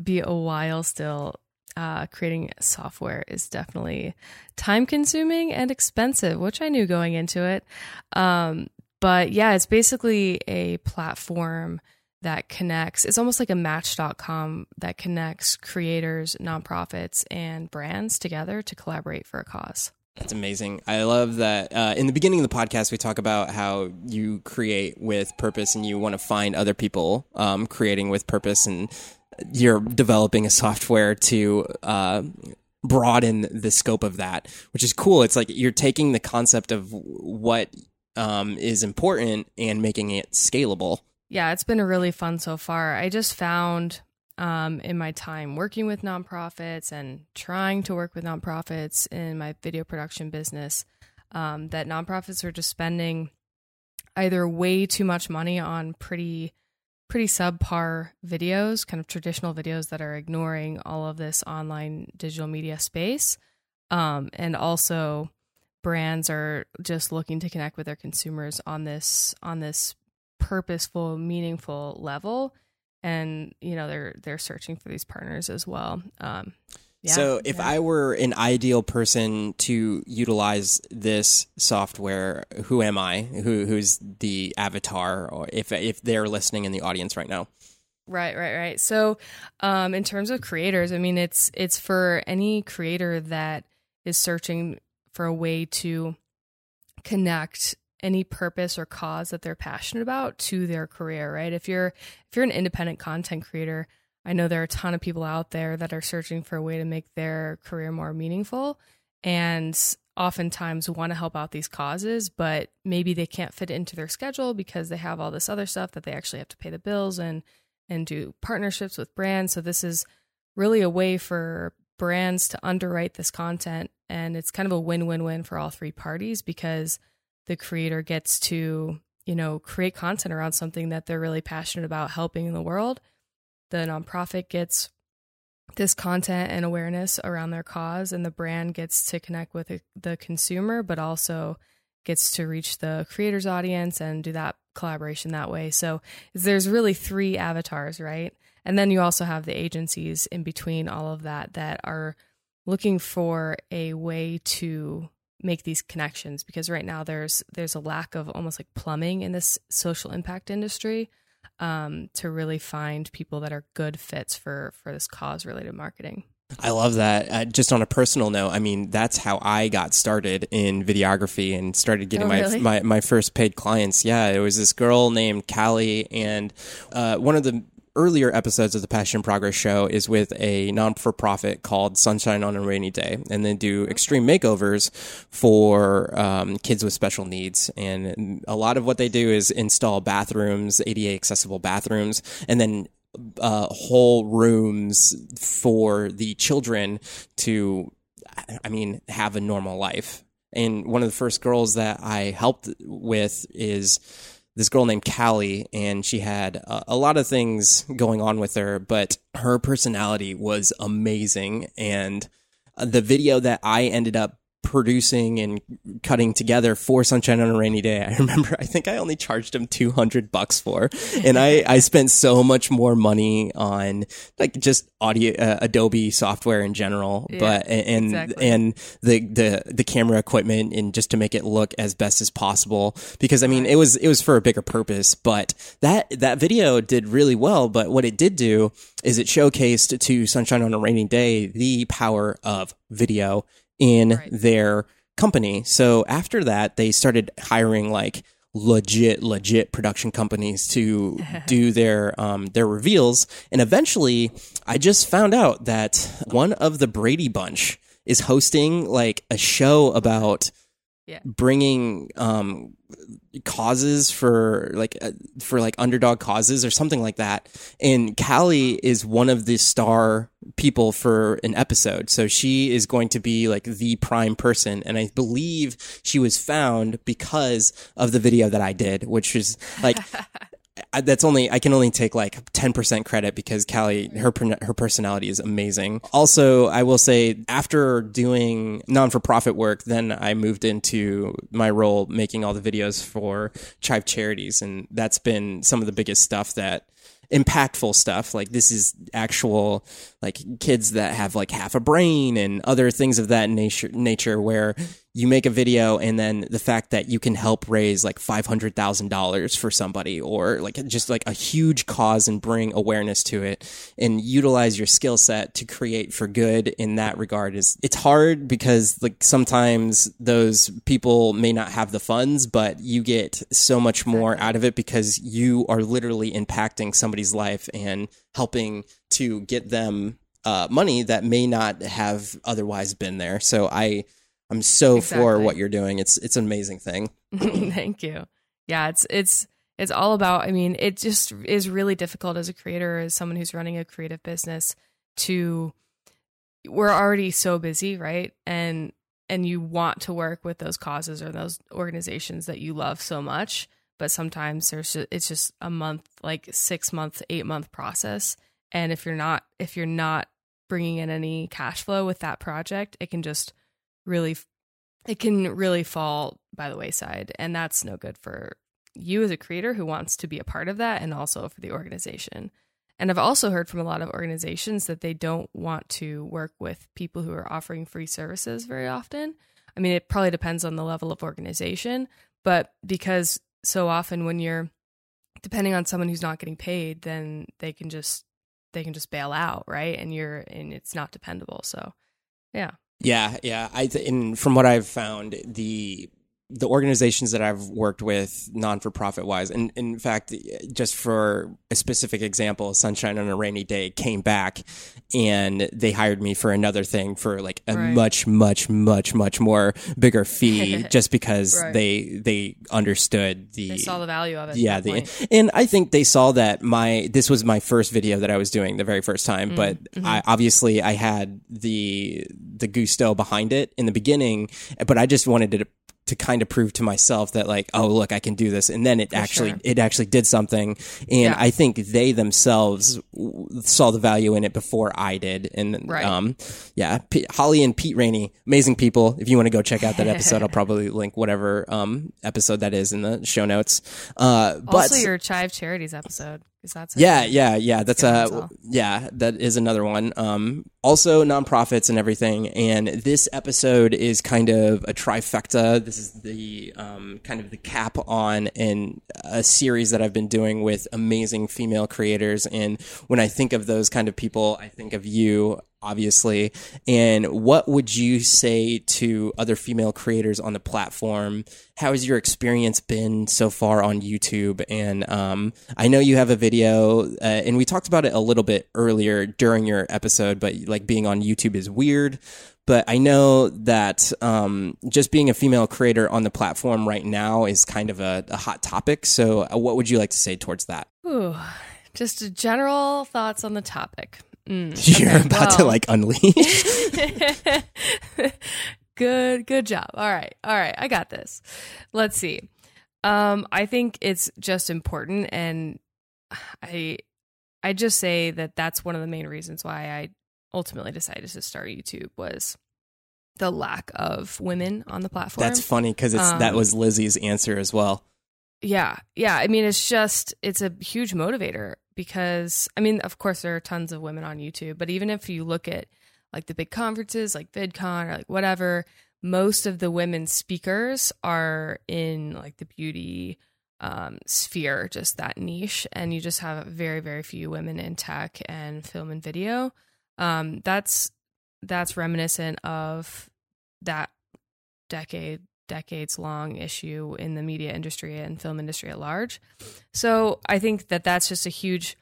S3: be a while still. Uh, creating software is definitely time consuming and expensive, which I knew going into it. Um, but yeah, it's basically a platform that connects, it's almost like a match.com that connects creators, nonprofits, and brands together to collaborate for a cause.
S4: That's amazing. I love that. Uh, in the beginning of the podcast, we talk about how you create with purpose and you want to find other people um, creating with purpose, and you're developing a software to uh, broaden the scope of that, which is cool. It's like you're taking the concept of what um, is important and making it scalable.
S3: yeah, it's been a really fun so far. I just found um, in my time working with nonprofits and trying to work with nonprofits in my video production business um, that nonprofits are just spending either way too much money on pretty pretty subpar videos, kind of traditional videos that are ignoring all of this online digital media space. Um, and also brands are just looking to connect with their consumers on this on this purposeful, meaningful level. And, you know, they're they're searching for these partners as well. Um yeah,
S4: so if
S3: yeah.
S4: I were an ideal person to utilize this software, who am I? Who who's the avatar? Or if if they're listening in the audience right now?
S3: Right, right, right. So, um, in terms of creators, I mean, it's it's for any creator that is searching for a way to connect any purpose or cause that they're passionate about to their career. Right. If you're if you're an independent content creator, I know there are a ton of people out there that are searching for a way to make their career more meaningful, and oftentimes want to help out these causes, but maybe they can't fit into their schedule because they have all this other stuff that they actually have to pay the bills and and do partnerships with brands. So this is really a way for brands to underwrite this content and it's kind of a win-win-win for all three parties because the creator gets to, you know, create content around something that they're really passionate about helping in the world. The nonprofit gets this content and awareness around their cause and the brand gets to connect with the- consumer but also gets to reach the creator's audience and do that collaboration that way. So there's really three avatars, right? And then you also have the agencies in between all of that that are looking for a way to make these connections because right now there's there's a lack of almost like plumbing in this social impact industry um, to really find people that are good fits for for this cause related marketing.
S4: I love that. Uh, just on a personal note, I mean, that's how I got started in videography and started getting
S3: Oh,
S4: my,
S3: really?
S4: my my first paid clients. Yeah, it was this girl named Callie, and uh, one of the earlier episodes of the Passion Progress show is with a non for profit called Sunshine on a Rainy Day, and they do extreme makeovers for um, kids with special needs. And a lot of what they do is install bathrooms, ADA accessible bathrooms, and then
S2: uh, whole rooms for the children to, I mean, have a normal life. And one of the first girls that I helped with is this girl named Callie, and she had a, a lot of things going on with her, but her personality was amazing. And uh, the video that I ended up producing and cutting together for Sunshine on a Rainy Day. I remember, I think I only charged him 200 bucks for, and I, I spent so much more money on like just audio, uh, Adobe software in general,
S3: Yeah,
S2: but, and,
S3: exactly.
S2: and the, the, the camera equipment and just to make it look as best as possible. Because I mean, it was, it was for a bigger purpose, but that, that video did really well. But what it did do is it showcased to Sunshine on a Rainy Day the power of video in
S3: Right.
S2: their company. So after that, they started hiring like legit, legit production companies to do their um, their reveals. And eventually, I just found out that one of the Brady Bunch is hosting like a show about
S3: Yeah.
S2: bringing um causes for like uh, for like underdog causes or something like that. And Callie is one of the star people for an episode. So she is going to be like the prime person. And I believe she was found because of the video that I did which is like I, that's only I can only take like 10% credit because Callie her her personality is amazing. Also, I will say after doing non-for-profit work, then I moved into my role making all the videos for Chive Charities and that's been some of the biggest stuff that impactful stuff like this is actual like kids that have like half a brain and other things of that nature nature where you make a video and then the fact that you can help raise like $500,000 for somebody or like just like a huge cause and bring awareness to it and utilize your skill set to create for good in that regard is it's hard because like sometimes those people may not have the funds but you get so much more out of it because you are literally impacting somebody's life and helping to get them uh, money that may not have otherwise been there. So i i'm so for what you're doing it's it's an amazing thing
S3: Thank you. Yeah, it's it's it's all about I mean, it just is really difficult as a creator as someone who's running a creative business to we're already so busy, right? And and you want to work with those causes or those organizations that you love so much, but sometimes there's it's just a month like 6 month, 8 month process and if you're not if you're not bringing in any cash flow with that project, it can just really it can really fall by the wayside and that's no good for you as a creator who wants to be a part of that and also for the organization. And i've also heard from a lot of organizations that they don't want to work with people who are offering free services very often. I mean it probably depends on the level of organization but because so often when you're depending on someone who's not getting paid then they can just they can just bail out right? And you're and it's not dependable. So yeah
S2: Yeah, yeah. I th- and from what I've found, the the organizations that I've worked with, non for profit wise, and in fact, just for a specific example, Sunshine on a Rainy Day came back, and they hired me for another thing for like a
S3: Right.
S2: much, much, much, much more bigger fee, just because
S3: Right.
S2: they they understood the
S3: they saw the value of it
S2: yeah the,
S3: point.
S2: and i think they saw that my this was my first video that i was doing the very first time
S3: Mm,
S2: but
S3: mm-hmm.
S2: i obviously i had the the gusto behind it in the beginning but i just wanted to to kind of prove to myself that like oh look i can do this and then it actually
S3: sure.
S2: it actually did something and
S3: Yeah.
S2: i think they themselves w- saw the value in it before i did and
S3: Right.
S2: um yeah P- holly and pete rainey amazing people if you want to go check out that episode i'll probably link whatever um episode that is in the show notes uh but
S3: also your chive charities episode that's
S2: yeah, yeah, yeah. That's
S3: a
S2: uh yeah, that is another one. Um also nonprofits and everything. And this episode is kind of a trifecta. This is the um kind of the cap on in a series that I've been doing with amazing female creators. And when I think of those kind of people, I think of you obviously. And what would you say to other female creators on the platform? How has your experience been so far on YouTube? And um, I know you have a video, uh, and we talked about it a little bit earlier during your episode, but like being on YouTube is weird. But I know that um, just being a female creator on the platform right now is kind of a, a hot topic. So, uh, what would you like to say towards that?
S3: Ooh, Just general thoughts on the topic. Mm,
S2: You're
S3: okay,
S2: about to like unleash.
S3: good, good job. All right, all right, I got this. Let's see. Um, I think it's just important, and I, I just say that that's one of the main reasons why I ultimately decided to start YouTube was the lack of women on the platform.
S2: That's funny because it's that
S3: Um,
S2: was Lizzie's answer as well.
S3: Yeah. Yeah. I mean, it's just, it's a huge motivator because, I mean, of course, there are tons of women on YouTube, but even if you look at like the big conferences like VidCon or like whatever, most of the women speakers are in like the beauty um, sphere, just that niche. And you just have very, very few women in tech and film and video. Um, that's, that's reminiscent of that decade decades long issue in the media industry and film industry at large. So I think that that's just a huge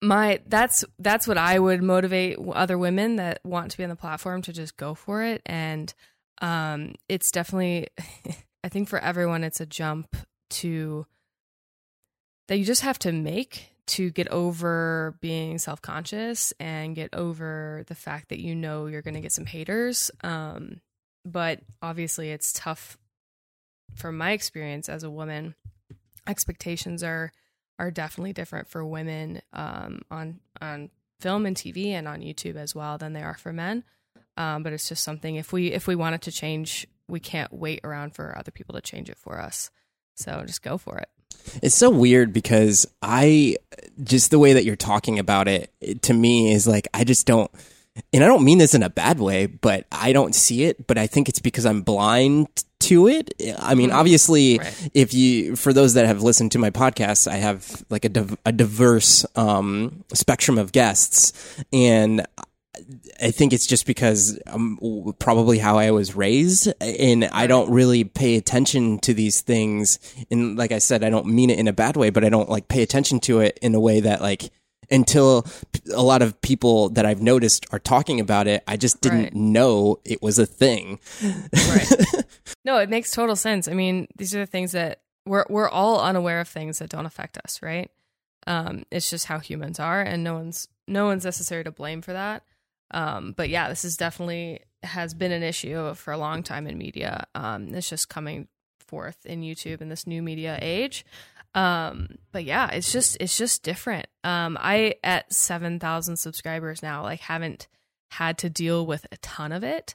S3: my that's that's what I would motivate other women that want to be on the platform to just go for it and um it's definitely I think for everyone it's a jump to that you just have to make to get over being self-conscious and get over the fact that you know you're going to get some haters um but obviously it's tough from my experience as a woman. Expectations are are definitely different for women um, on on film and TV and on YouTube as well than they are for men. Um, but it's just something if we if we want it to change we can't wait around for other people to change it for us. So just go for it.
S2: It's so weird because I just the way that you're talking about it, it to me is like I just don't and I don't mean this in a bad way, but I don't see it, but I think it's because I'm blind to it. I mean, obviously
S3: Right.
S2: if you for those that have listened to my podcast, I have like a div- a diverse um spectrum of guests and I think it's just because um, probably how I was raised, and I don't really pay attention to these things. And like I said, I don't mean it in a bad way, but I don't like pay attention to it in a way that like until a lot of people that I've noticed are talking about it, I just didn't
S3: Right.
S2: know it was a thing.
S3: right. No it makes total sense. I mean these are the things that we're we're all unaware of things that don't affect us right? Um it's just how humans are and no one's no one's necessary to blame for that. Um but yeah this is definitely has been an issue for a long time in media. Um it's just coming forth in youtube in this new media age um but yeah it's just it's just different um i at 7000 subscribers now like haven't had to deal with a ton of it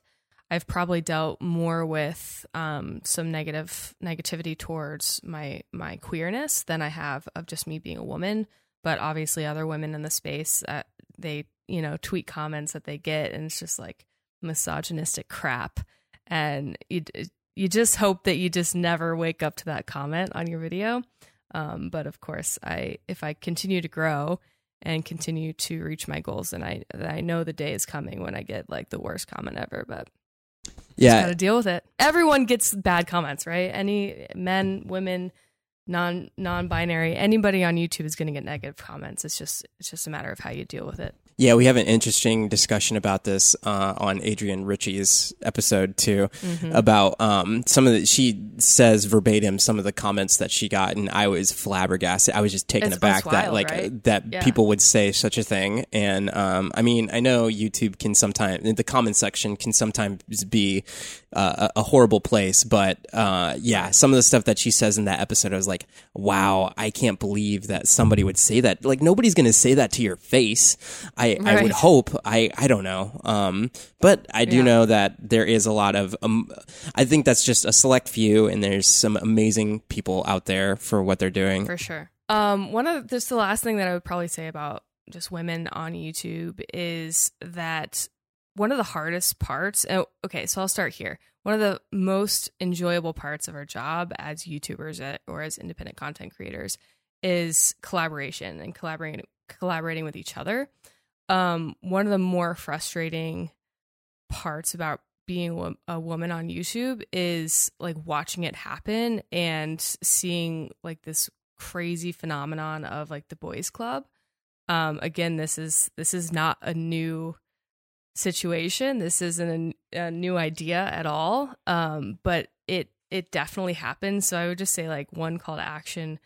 S3: I've probably dealt more with um, some negative negativity towards my my queerness than I have of just me being a woman. But obviously, other women in the space, uh, they you know tweet comments that they get, and it's just like misogynistic crap. And you you just hope that you just never wake up to that comment on your video. Um, but of course, I if I continue to grow and continue to reach my goals, and I I know the day is coming when I get like the worst comment ever, but
S2: Yeah,
S3: got to deal with it. Everyone gets bad comments, right? Any men, women, non non-binary, anybody on YouTube is going to get negative comments. It's just it's just a matter of how you deal with it.
S2: Yeah, we have an interesting discussion about this uh, on Adrian Ritchie's episode too,
S3: Mm-hmm.
S2: about um, some of the. She says verbatim some of the comments that she got, and I was flabbergasted. I was just taken
S3: It's-
S2: aback
S3: it's
S2: that like
S3: right?
S2: that
S3: Yeah.
S2: people would say such a thing. And um, I mean, I know YouTube can sometimes the comment section can sometimes be uh, a a horrible place, but uh, yeah, some of the stuff that she says in that episode, I was like, wow, I can't believe that somebody would say that. Like nobody's going to say that to your face. I, I would hope. I, I don't know. Um, but I do
S3: Yeah.
S2: know that there is a lot of, um, I think that's just a select few and there's some amazing people out there for what they're doing.
S3: For sure. Um, one of just the last thing that I would probably say about just women on YouTube is that one of the hardest parts. Oh, okay, so I'll start here. One of the most enjoyable parts of our job as YouTubers or as independent content creators is collaboration and collaborating collaborating with each other. Um, one of the more frustrating parts about being a a woman on YouTube is like watching it happen and seeing like this crazy phenomenon of like the boys club. Um, again, this is this is not a new situation. This isn't a, a new idea at all. Um, but it it definitely happens. So I would just say like one call to action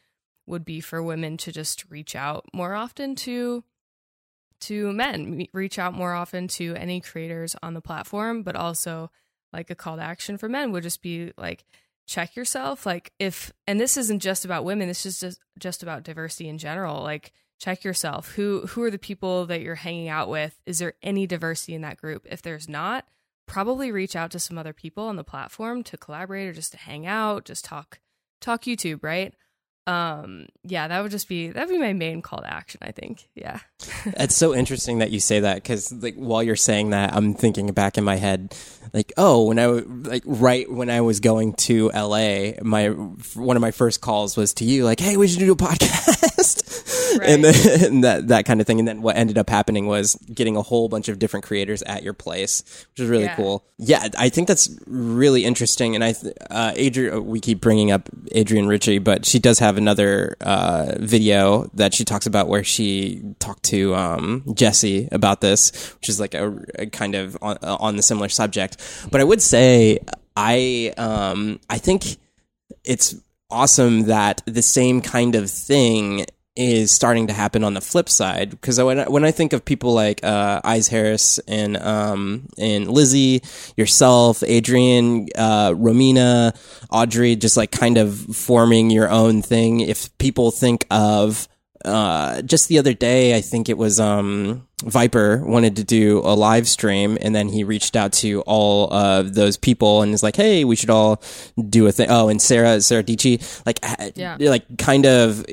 S3: would be for women to just reach out more often to to men, reach out more often to any creators on the platform, but also like a call to action for men would just be like check yourself like if and this isn't just about women this is just just about diversity in general like check yourself. Who who are the people that you're hanging out with? Is there any diversity in that group? If there's not probably reach out to some other people on the platform to collaborate or just to hang out just talk talk youtube right um yeah that would just be that'd be my main call to action i think. Yeah.
S2: It's so interesting that you say that because like while you're saying that i'm thinking back in my head like oh when i like right when i was going to la my one of my first calls was to you like hey we should do a podcast. Right. and then and that that kind of thing. And then what ended up happening was getting a whole bunch of different creators at your place which is really yeah. cool. Yeah i think that's really interesting. And i uh adrian we keep bringing up adrian ritchie but she does have another uh, video that she talks about where she talked to um, Jesse about this, which is like a, a kind of on, on, the similar subject. But I would say I um, I think it's awesome that the same kind of thing is starting to happen on the flip side because when I, when I think of people like uh, Eyes Harris and um, and Lizzie, yourself, Adrian, uh, Romina, Audrey, just like kind of forming your own thing. If people think of uh, just the other day, I think it was um, Viper wanted to do a live stream, and then he reached out to all of those people and is like, "Hey, we should all do a thing." Oh, and Sarah Sara Dietschy, like, yeah. like kind of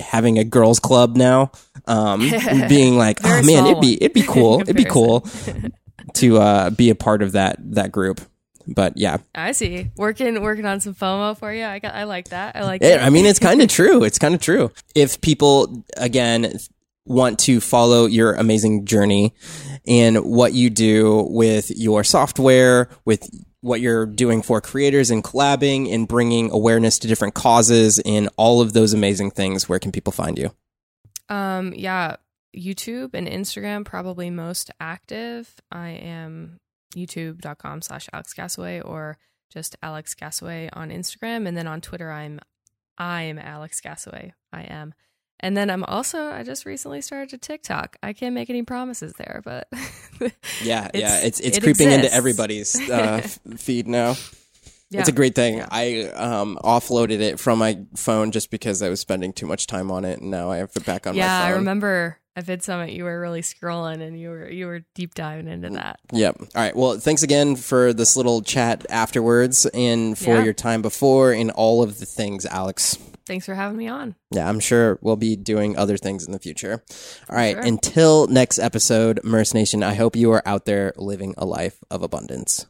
S2: having a girls club now, um, being like, oh man, it'd be it'd be cool, it'd be cool to uh, be a part of that that group. But yeah,
S3: I see. Working working on some FOMO for you. I got I like that. I like.
S2: Yeah, I mean, it's kind of true. It's kind of true. If people again want to follow your amazing journey and what you do with your software, with what you're doing for creators and collabing and bringing awareness to different causes and all of those amazing things, where can people find you?
S3: Um, yeah, YouTube and Instagram probably most active. I am youtube.com slash Alex Gasaway or just Alex Gasaway on Instagram. And then on Twitter, I'm I'm Alex Gasaway. I am. And then I'm also I just recently started a TikTok. I can't make any promises there, but
S2: yeah, yeah, it's it's it creeping exists. into everybody's uh, feed now. Yeah. It's a great thing. Yeah. I um, offloaded it from my phone just because I was spending too much time on it, and now I have it back on
S3: yeah,
S2: my phone.
S3: Yeah, I remember at VidSummit you were really scrolling and you were you were deep diving into that.
S2: Yep. All right. Well, thanks again for this little chat afterwards, and for yeah. your time before, and all of the things, Alex.
S3: Thanks for having me on.
S2: Yeah, I'm sure we'll be doing other things in the future. All right, sure. until next episode, Merce Nation, I hope you are out there living a life of abundance.